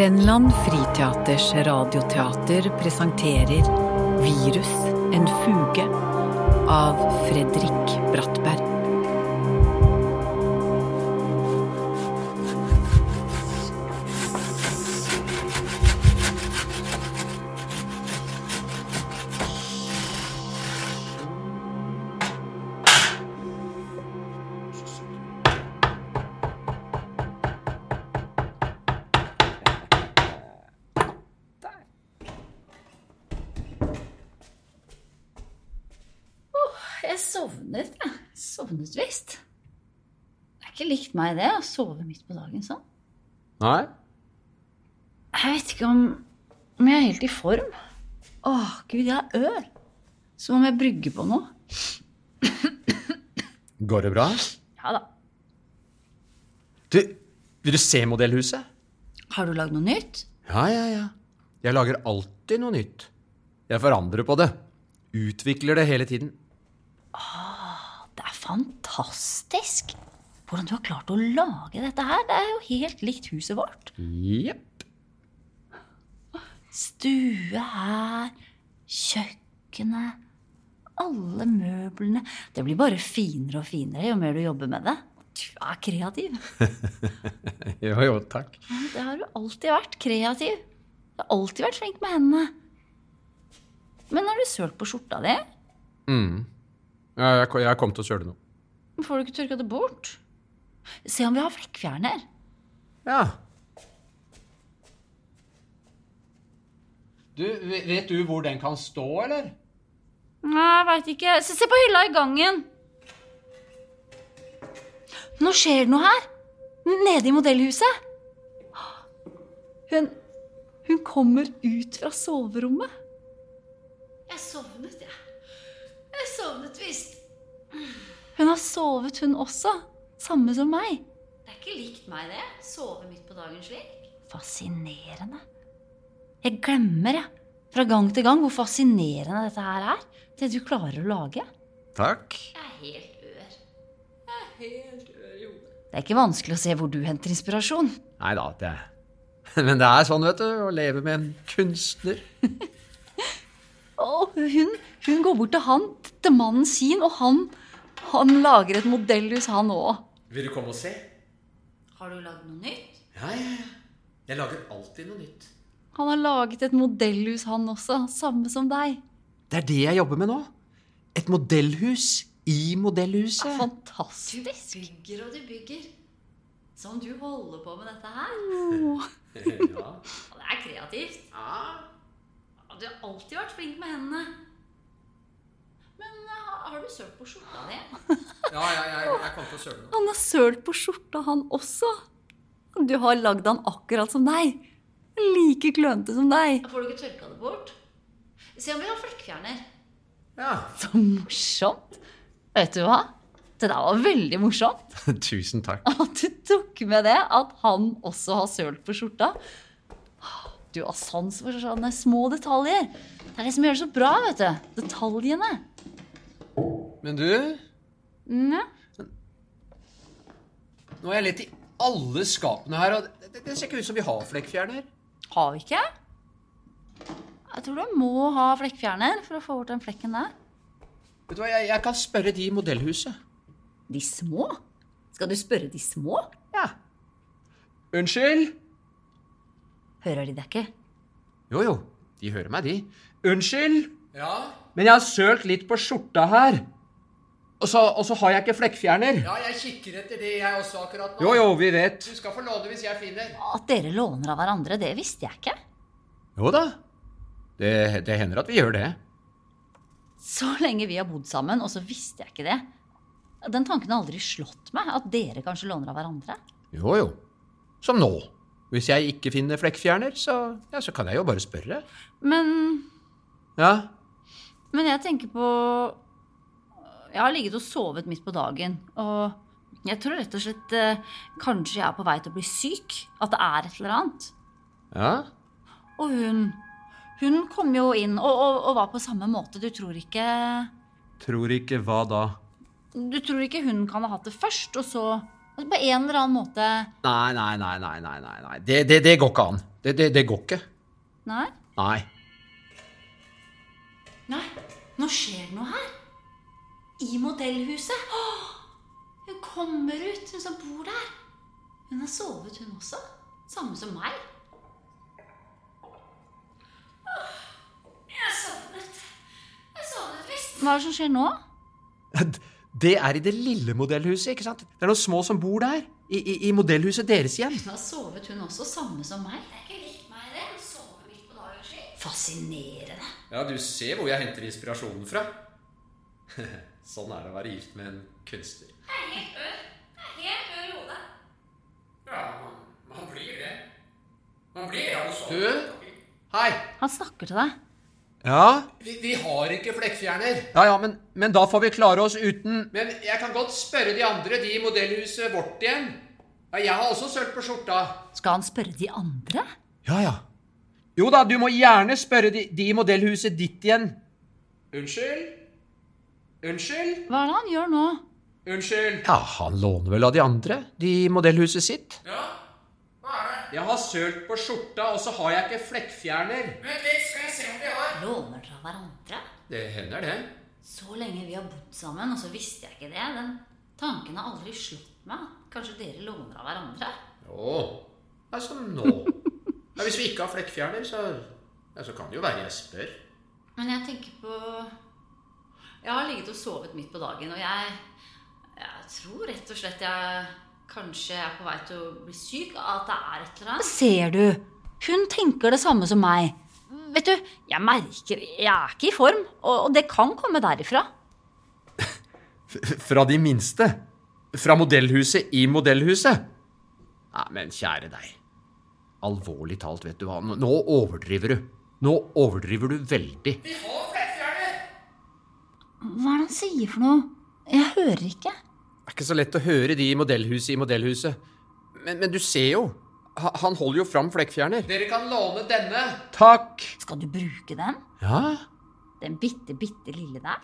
Grenland Friteaters radioteater presenterer Virus, en fuge av Fredrik Brattberg. Sovnet. Det er ikke likt meg, det, å sove midt på dagen sånn. Nei? Jeg vet ikke om, om jeg er helt i form. Åh, gud, jeg har ør. Som om jeg brygger på noe. Går det bra? Ja da. Du, vil du se modellhuset? Har du lagd noe nytt? Ja, ja, ja. Jeg lager alltid noe nytt. Jeg forandrer på det. Utvikler det hele tiden. Er fantastisk. Hvordan du har klart å lage dette her. Det er jo helt likt huset vårt. Jepp. Stue her, kjøkkenet, alle møblene. Det blir bare finere og finere jo mer du jobber med det. Du er kreativ. Jo, jo, takk. Det har du alltid vært. Kreativ. Du har alltid vært flink med hendene. Men har du sølt på skjorta di? Mm. Ja, jeg, jeg kom til å søle noe. Får du ikke tørka det bort? Se om vi har flekkfjerner. Ja. Du, vet du hvor den kan stå, eller? Nei, jeg veit ikke. Se, se på hylla i gangen. Nå skjer det noe her. Nede i modellhuset. Hun Hun kommer ut fra soverommet. Jeg sovnet, jeg. Sovnet visst. Hun har sovet, hun også. Samme som meg. Det er ikke likt meg, det. Sove midt på dagen slik. Fascinerende. Jeg glemmer, jeg, fra gang til gang, hvor fascinerende dette her er. Det du klarer å lage. Takk. Jeg er helt ør. Jeg er helt ør i hodet. Det er ikke vanskelig å se hvor du henter inspirasjon. Nei da, det Men det er sånn, vet du, å leve med en kunstner. Og hun, hun går bort til han, til mannen sin, og han, han lager et modellhus, han òg. Vil du komme og se? Har du lagd noe nytt? Ja, ja, ja. Jeg lager alltid noe nytt. Han har laget et modellhus, han også. Samme som deg. Det er det jeg jobber med nå. Et modellhus i modellhuset. Fantastisk. Du bygger og du bygger. Som du holder på med dette her. ja. Det er kreativt. Du har alltid vært flink med hendene. Men har, har du sølt på skjorta di? ja, ja, jeg, jeg kom til å søle. Han har sølt på skjorta, han også. Du har lagd han akkurat som deg. Like klønete som deg. Får du ikke tørka det bort? Se om vi har flekkfjerner. Ja. Så morsomt. Vet du hva? Det der var veldig morsomt. Tusen takk. At du tok med det, at han også har sølt på skjorta. Du av sans for sånne små detaljer. Det er det som gjør det så bra, vet du. Detaljene. Men du, Mm, ja. nå har jeg lett i alle skapene her, og det, det, det ser ikke ut som vi har flekkfjerner. Har vi ikke? Jeg tror du må ha flekkfjerner for å få bort den flekken der. Vet du hva, jeg, jeg kan spørre de i modellhuset. De små? Skal du spørre de små? Ja. Unnskyld? Hører de deg ikke? Jo, jo, de hører meg, de. Unnskyld, Ja? men jeg har sølt litt på skjorta her. Og så, og så har jeg ikke flekkfjerner. Ja, jeg kikker etter det, jeg også, akkurat nå. Jo, jo, vi vet. Du skal få låne hvis jeg finner. At dere låner av hverandre, det visste jeg ikke. Jo da. Det, det hender at vi gjør det. Så lenge vi har bodd sammen, og så visste jeg ikke det. Den tanken har aldri slått meg, at dere kanskje låner av hverandre. Jo, jo. Som nå. Hvis jeg ikke finner flekkfjerner, så, ja, så kan jeg jo bare spørre. Men, Ja, men jeg tenker på Jeg har ligget og sovet midt på dagen, og jeg tror rett og slett eh, kanskje jeg er på vei til å bli syk. At det er et eller annet. ja. Og hun Hun kom jo inn og, og, og var på samme måte. Du tror ikke Tror ikke hva da? Du tror ikke hun kan ha hatt det først, og så, Altså, På en eller annen måte Nei, nei, nei, nei, nei, nei, nei. Det, det, det går ikke an. Det, det, det går ikke. Nei? Nei. Nei, nå skjer det noe her. I modellhuset. Åh, hun kommer ut, hun som bor der. Hun har sovet, hun også. Samme som meg. Jeg Jeg sovnet. Jeg sovnet visst. Hva er det som skjer nå? Det er i det lille modellhuset, ikke sant? Det er noen små som bor der. I, i, i modellhuset deres hjem. Hun har sovet, hun også. Samme som meg. Det er ikke likt meg, det. Hun sover midt på dagen sin. Fascinerende. Ja, du ser hvor jeg henter inspirasjonen fra. sånn er det å være gift med en kunstner. Jeg er helt ør. Jeg er helt ør i hodet. Ja, man, man blir det. Man blir det Du? Hei. Han snakker til deg. Ja? Vi, vi har ikke flekkfjerner. Ja, ja, men, men da får vi klare oss uten Men jeg kan godt spørre de andre, de i modellhuset vårt igjen. Ja, jeg har også sølt på skjorta. Skal han spørre de andre? Ja, ja. Jo da, du må gjerne spørre de, de i modellhuset ditt igjen. Unnskyld? Unnskyld? Hva er det han gjør nå? Unnskyld? Ja, han låner vel av de andre, de i modellhuset sitt. Ja? Jeg har sølt på skjorta, og så har jeg ikke flekkfjerner. Vent litt, skal jeg se om vi har. Låner fra hverandre? Det hender det. Så lenge vi har bodd sammen, og så visste jeg ikke det. Den tanken har aldri slått meg. Kanskje dere låner av hverandre? Jo, det er som nå. Ja, hvis vi ikke har flekkfjerner, så, ja, så kan det jo være jeg spør. Men jeg tenker på Jeg har ligget og sovet midt på dagen, og jeg, jeg tror rett og slett jeg kanskje er på vei til å bli syk. At det er et eller annet. Ser du? Hun tenker det samme som meg. Vet du, jeg merker Jeg er ikke i form, og det kan komme derifra. Fra de minste? Fra modellhuset i modellhuset? Nei, men kjære deg. Alvorlig talt, vet du hva. Nå overdriver du. Nå overdriver du veldig. Vi får flettfjerner! Hva er det han sier for noe? Jeg hører ikke. Det er ikke så lett å høre de i modellhuset i modellhuset. Men, men du ser jo. Ha- Han holder jo fram flekkfjerner. Dere kan låne denne. Takk. Skal du bruke den? Ja, Den bitte, bitte lille der?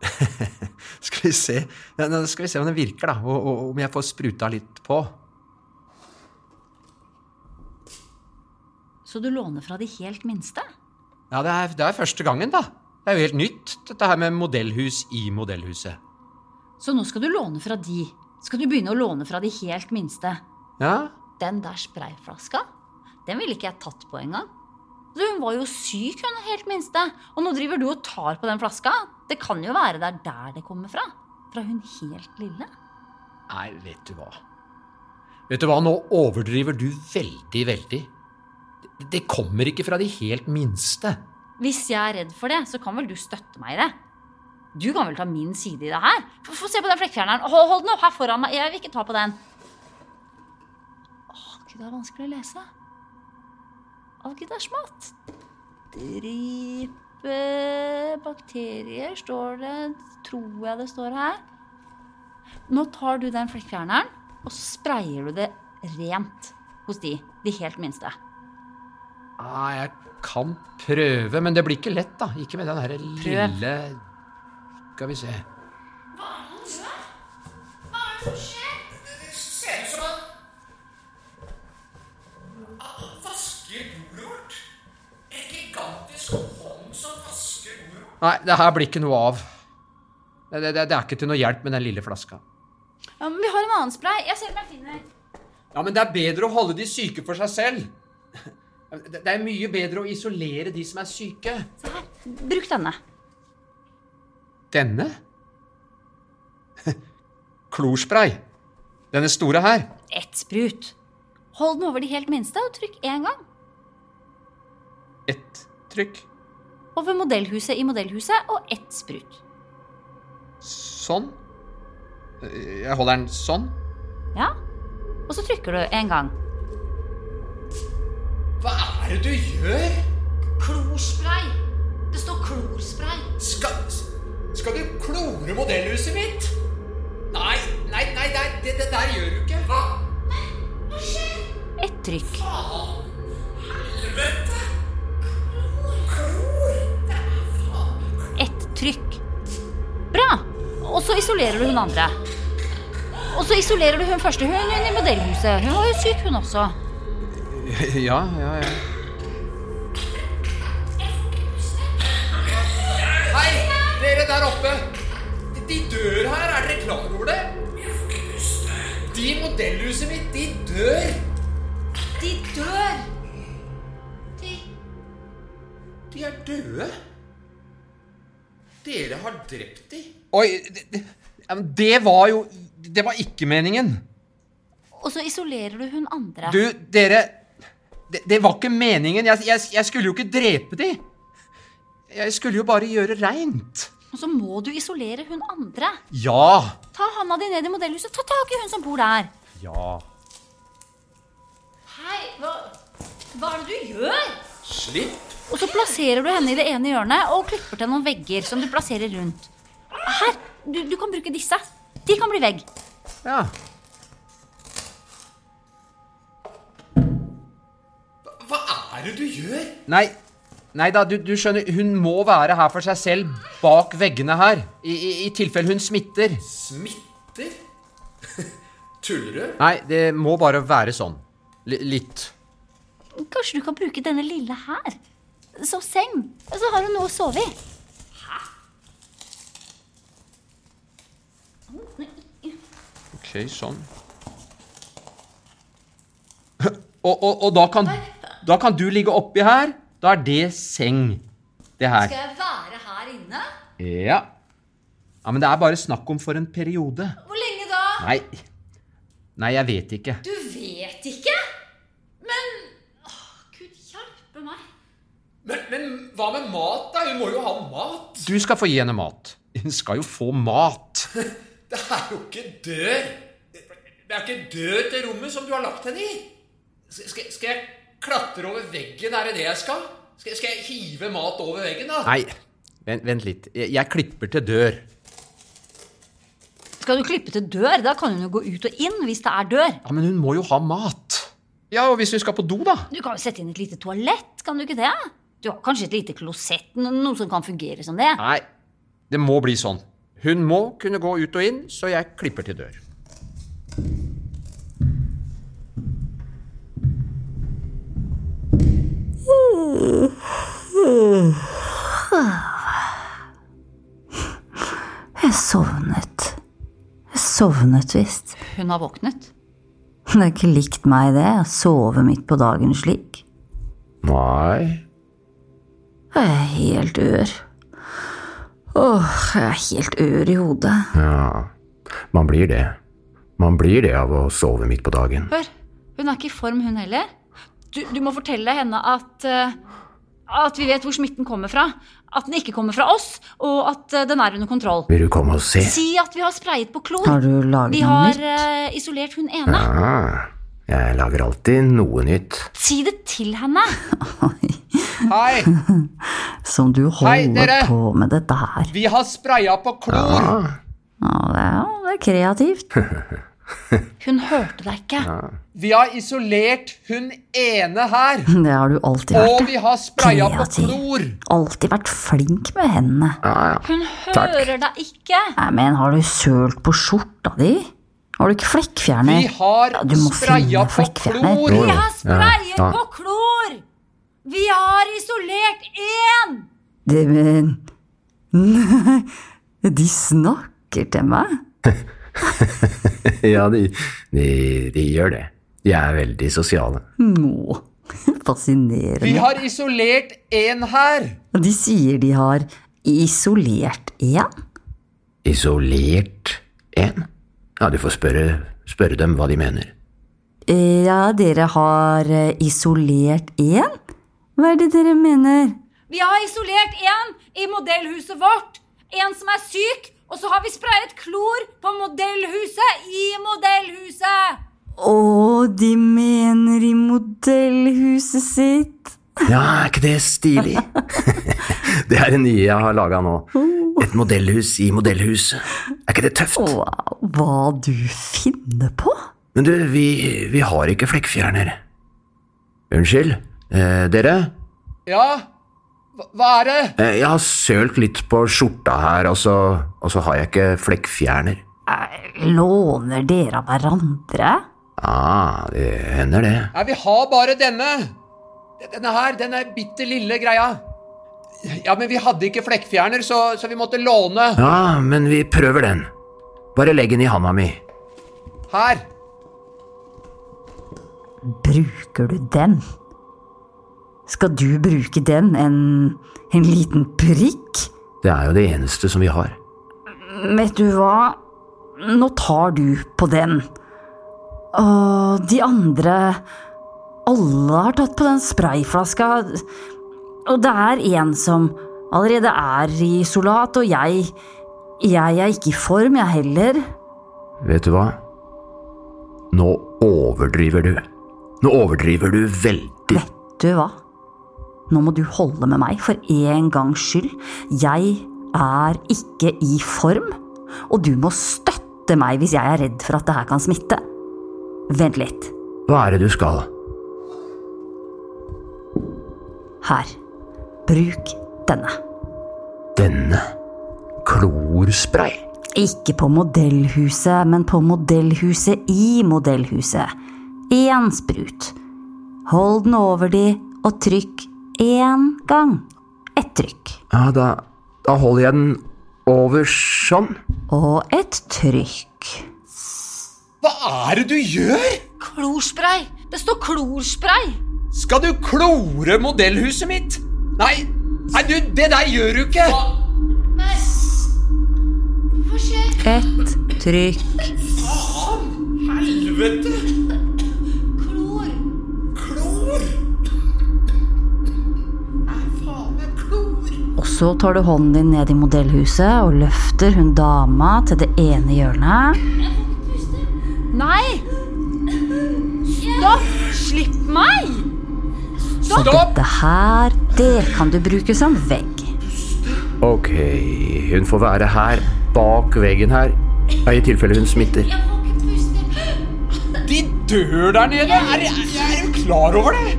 skal vi se. Ja, nå skal vi se om den virker, da. Og, og om jeg får spruta litt på. Så du låner fra de helt minste? Ja, det er, det er første gangen, da. Det er jo helt nytt, dette her med modellhus i modellhuset. Så nå skal du låne fra de. Skal du begynne å låne fra de helt minste? Ja, Den der sprayflaska, den ville ikke jeg tatt på engang. Hun var jo syk, hun helt minste. Og nå driver du og tar på den flaska. Det kan jo være det er der det kommer fra. Fra hun helt lille. Nei, vet du hva. Vet du hva, nå overdriver du veldig, veldig. Det, kommer ikke fra de helt minste. Hvis jeg er redd for det, så kan vel du støtte meg i det? Du kan vel ta min side i det her? Få se på den flekkfjerneren. Hold, hold den opp her foran meg. Jeg vil ikke ta på den. Gud, det er vanskelig å lese. Å, gud, det er smått. Dripe bakterier, står det. Tror jeg det står her. Nå tar du den flekkfjerneren, og så sprayer du det rent hos de. De helt minste. Ah, jeg kan prøve, men det blir ikke lett, da. Ikke med den her lille Skal vi se. Det ser ut som han Han vasker bordet vårt. En gigantisk hånd som vasker bordet vårt. Nei, det her blir ikke noe av. Det, det, det er ikke til noe hjelp med den lille flaska. Ja, men vi har en annen spray. Jeg ser om jeg finner. Ja, men det er bedre å holde de syke for seg selv. Det det er mye bedre å isolere de som er syke. Se her. Bruk denne. Denne? Klorspray. Denne store her. Ett sprut. Hold den over de helt minste og trykk én gang. Ett trykk. Over modellhuset i modellhuset og ett sprut. Sånn. Jeg holder den sånn. Ja. Og så trykker du en gang. Hva er det du gjør? Klorspray. Det står klorspray. Klore modellhuset mitt? Nei, nei, nei, nei det, det der gjør du ikke. Hva? Hva skjer? Et trykk. Helvete! Klor! Det er faen Ett trykk. Bra. Og så isolerer du hun andre. Og så isolerer du hun første, hun, hun i modellhuset. Hun var jo syk, hun også. Ja, ja, ja. Hei, dere der oppe. De- dør her, er dere klar over det? De i modellhuset mitt, de dør. De dør. De De er døde. Dere har drept de. Oi, det, det, det var jo Det var ikke meningen. Og så isolerer du hun andre. Du, dere Det, det var ikke meningen. Jeg, jeg, jeg skulle jo ikke drepe de. Jeg skulle jo bare gjøre reint. Og så må du isolere hun andre. Ja. Ta handa di ned i modellhuset. Ta tak i hun som bor der. Ja. Hei, hva, hva er det du gjør? Slipp. Og så plasserer du henne i det ene hjørnet og klipper til noen vegger som du plasserer rundt. Her, du, du kan bruke disse. De kan bli vegg. Ja. Hva er det du gjør? Nei, nei da, du, du skjønner, hun må være her for seg selv bak veggene her. I, i, i tilfelle hun smitter. Smitter? Tuller du? Nei, det må bare være sånn. L litt. Kanskje du kan bruke denne lille her som seng? Og så har hun noe å sove i. Hæ? Ok, sånn. Og, og, og da, kan, da kan du ligge oppi her. Da er det seng. Det her. Skal jeg være her inne? Ja. Ja, Men det er bare snakk om for en periode. Hvor lenge da? Nei, Nei jeg vet ikke. Du vet ikke? Men åh, Gud hjelpe meg. Men, men hva med mat, da? Hun må jo ha mat. Du skal få gi henne mat. Hun skal jo få mat. Det er jo ikke dør. Det er ikke dør til rommet som du har lagt henne i. Skal, skal jeg klatre over veggen? Er det det jeg skal? Skal, skal jeg hive mat over veggen, da? Nei, vent, vent litt. Jeg, jeg klipper til dør. Skal du klippe til dør? Da kan hun jo gå ut og inn hvis det er dør. Ja, Men hun må jo ha mat. Ja, og hvis hun skal på do, da? Du kan jo sette inn et lite toalett, kan du ikke det? Du har kanskje et lite klosett, noe som kan fungere som det. Nei, det må bli sånn. Hun må kunne gå ut og inn, så jeg klipper til dør. Jeg sovnet. Jeg sovnet visst. Hun har våknet. Det er ikke likt meg, det, å sove midt på dagen slik. Nei, Jeg er helt ør. Åh, jeg er helt ør i hodet. ja, man blir det. Man blir det av å sove midt på dagen. Hør, hun er ikke i form, hun heller. Du, du må fortelle henne at eh, at vi vet hvor smitten kommer fra. At den ikke kommer fra oss, og at eh, den er under kontroll. Vil du komme og se? Si at vi har sprayet på klor. Har du laget Vi noe har Vi har isolert hun ene. Ah, jeg lager alltid noe nytt. Si det til henne. Hei, Som du holder Hei, på med dette her. vi har spraya på klor. Ja. Ja, det er, det er kreativt. Hun hørte deg ikke. Vi har isolert hun ene her. Det har du alltid Og vi har spraya på klor. Alltid vært flink med hendene. ja, ja. Hun Takk. hører deg ikke. Nei, men har du sølt på skjorta di? Har du ikke flekkfjerner? Vi har Ja, spraya på klor. Vi har sprayet Ja, ja. på klor! Vi har isolert én! Det, men... Nei, de snakker til meg. ja de, de, de gjør det. De er veldig sosiale. Nå, fascinerende. Vi har isolert én her. De sier de har isolert én. Isolert en? Ja, du får spørre, spørre dem hva de mener. Ja, dere har eh, isolert én? Hva er det dere mener? Vi har isolert én i modellhuset vårt. En som er syk. Og så har vi sprayet klor på modellhuset i modellhuset. Å, de mener i modellhuset sitt. Ja, er ikke det stilig? det er det nye jeg har laga nå. Et modellhus i modellhuset. Er ikke det tøft? Wow, hva du finner på? Men du, vi, vi har ikke flekkfjerner. Unnskyld, eh, dere? Ja, hva, er det? Eh, jeg har sølt litt på skjorta her, og så, og så har jeg ikke flekkfjerner. Eh, Låner dere av hverandre? Ah, det hender det. Nei, vi har bare denne. Denne her, denne bitte lille greia. Ja, men vi hadde ikke flekkfjerner, så, så vi måtte låne. Ja, men vi prøver den. Bare legg den i handa mi. Her. Bruker du den? Skal du bruke den, en, en liten prikk? Det er jo det eneste som vi har. Vet du hva, nå tar du på den. Og de andre Alle har tatt på den sprayflaska. Og det er en som allerede er i isolat, og jeg Jeg er ikke i form, jeg heller. Vet du hva? Nå overdriver du. Nå overdriver du veldig. Vet du hva? Nå må du holde med meg, for en gangs skyld. Jeg er ikke i form, og du må støtte meg hvis jeg er redd for at det her kan smitte. Vent litt. Hva er det du skal? Her. Bruk denne. Denne? Klorspray? Ikke på modellhuset, men på modellhuset i modellhuset. Én sprut. Hold den over de, og trykk én gang. Ett trykk. Ja, da, da holder jeg den over sånn. Og et trykk. Hva er det du gjør? Klorspray! Det står klorspray! Skal du klore modellhuset mitt? Nei, nei du, det der gjør du ikke. Nei. Hva skjer? Et trykk. Helvete! Så tar du hånden din ned i modellhuset og løfter hun dama til det ene hjørnet. Nei! Stopp! Slipp meg! Og dette her, det kan du bruke som vegg. Ok, hun får være her, bak veggen her. I tilfelle hun smitter. De dør der nede. Er, er du klar over det?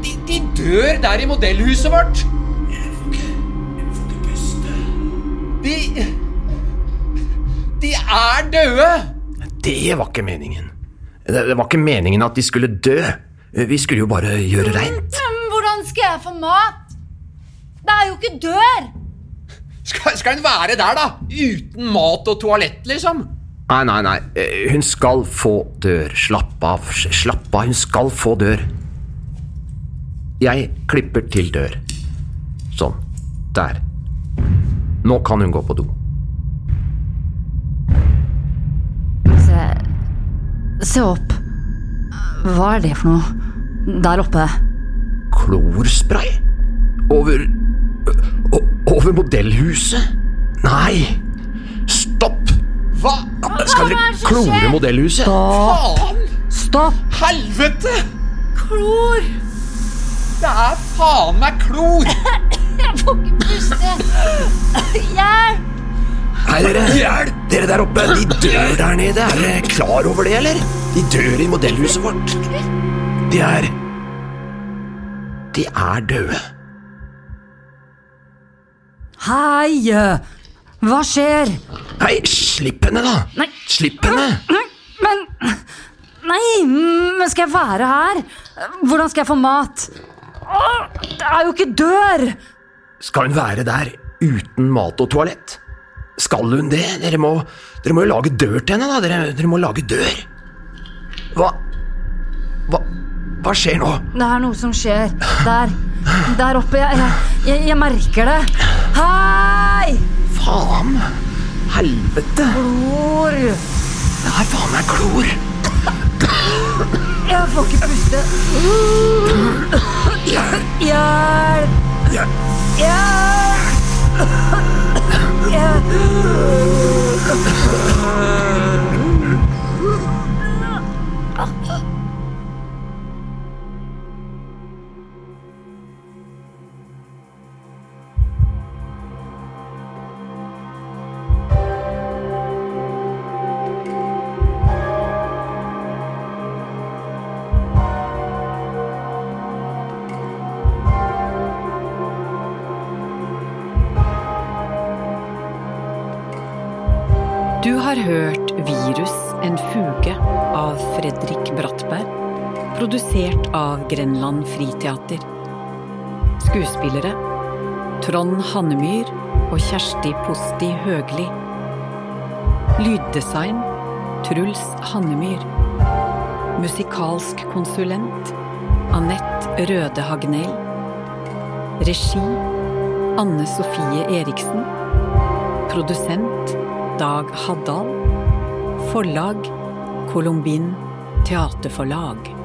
De, de dør der i modellhuset vårt. De De er døde. Det var ikke meningen. Det, det var ikke meningen at de skulle dø. Vi skulle jo bare gjøre reint. Hvordan skal jeg få mat? Det er jo ikke dør! Skal, skal hun være der, da? Uten mat og toalett, liksom? Nei, nei, nei. Eh, Hun skal få dør. Slapp av. Slapp av. Hun skal få dør. Jeg klipper til dør. Sånn. Der. Nå kan hun gå på do. Se, se opp. Hva er det for noe der oppe? Klorspray? Over Over modellhuset? Nei! Stopp! Hva? Skal er dere klore modellhuset? Faen! Stopp! Helvete! Klor! Det er faen meg klor! Jeg får ikke puste. Hjelp! Hei, dere. Dere der oppe, de dør der nede. Er dere klar over det, eller? De dør i modellhuset vårt. De er De er døde. Hei! Hva skjer? Hei, slipp henne, da! Nei. Slipp henne! Men Nei, men skal jeg være her? Hvordan skal jeg få mat? Åh, Det er jo ikke dør! Skal hun være der uten mat og toalett? Skal hun det? Dere må, dere må jo lage dør til henne, da. Dere, dere må lage dør. Hva Hva, hva skjer nå? Det er noe som skjer. Der. Der oppe. Jeg, jeg, jeg, merker det. Hei! Faen! Helvete! Klor! Det er faen meg klor! Jeg får ikke puste. Hjelp! Ja, Hjelp! Du hørt 'Virus en fuge' av Fredrik Brattberg, produsert av Grenland Friteater. Skuespillere Trond Hannemyr og Kjersti Posti Høgli. Lyddesign Truls Hannemyr. Musikalsk konsulent Anette Røde Hagnell. Regi Anne Sofie Eriksen. Produsent Dag Haddal. Forlag Colombin Teaterforlag.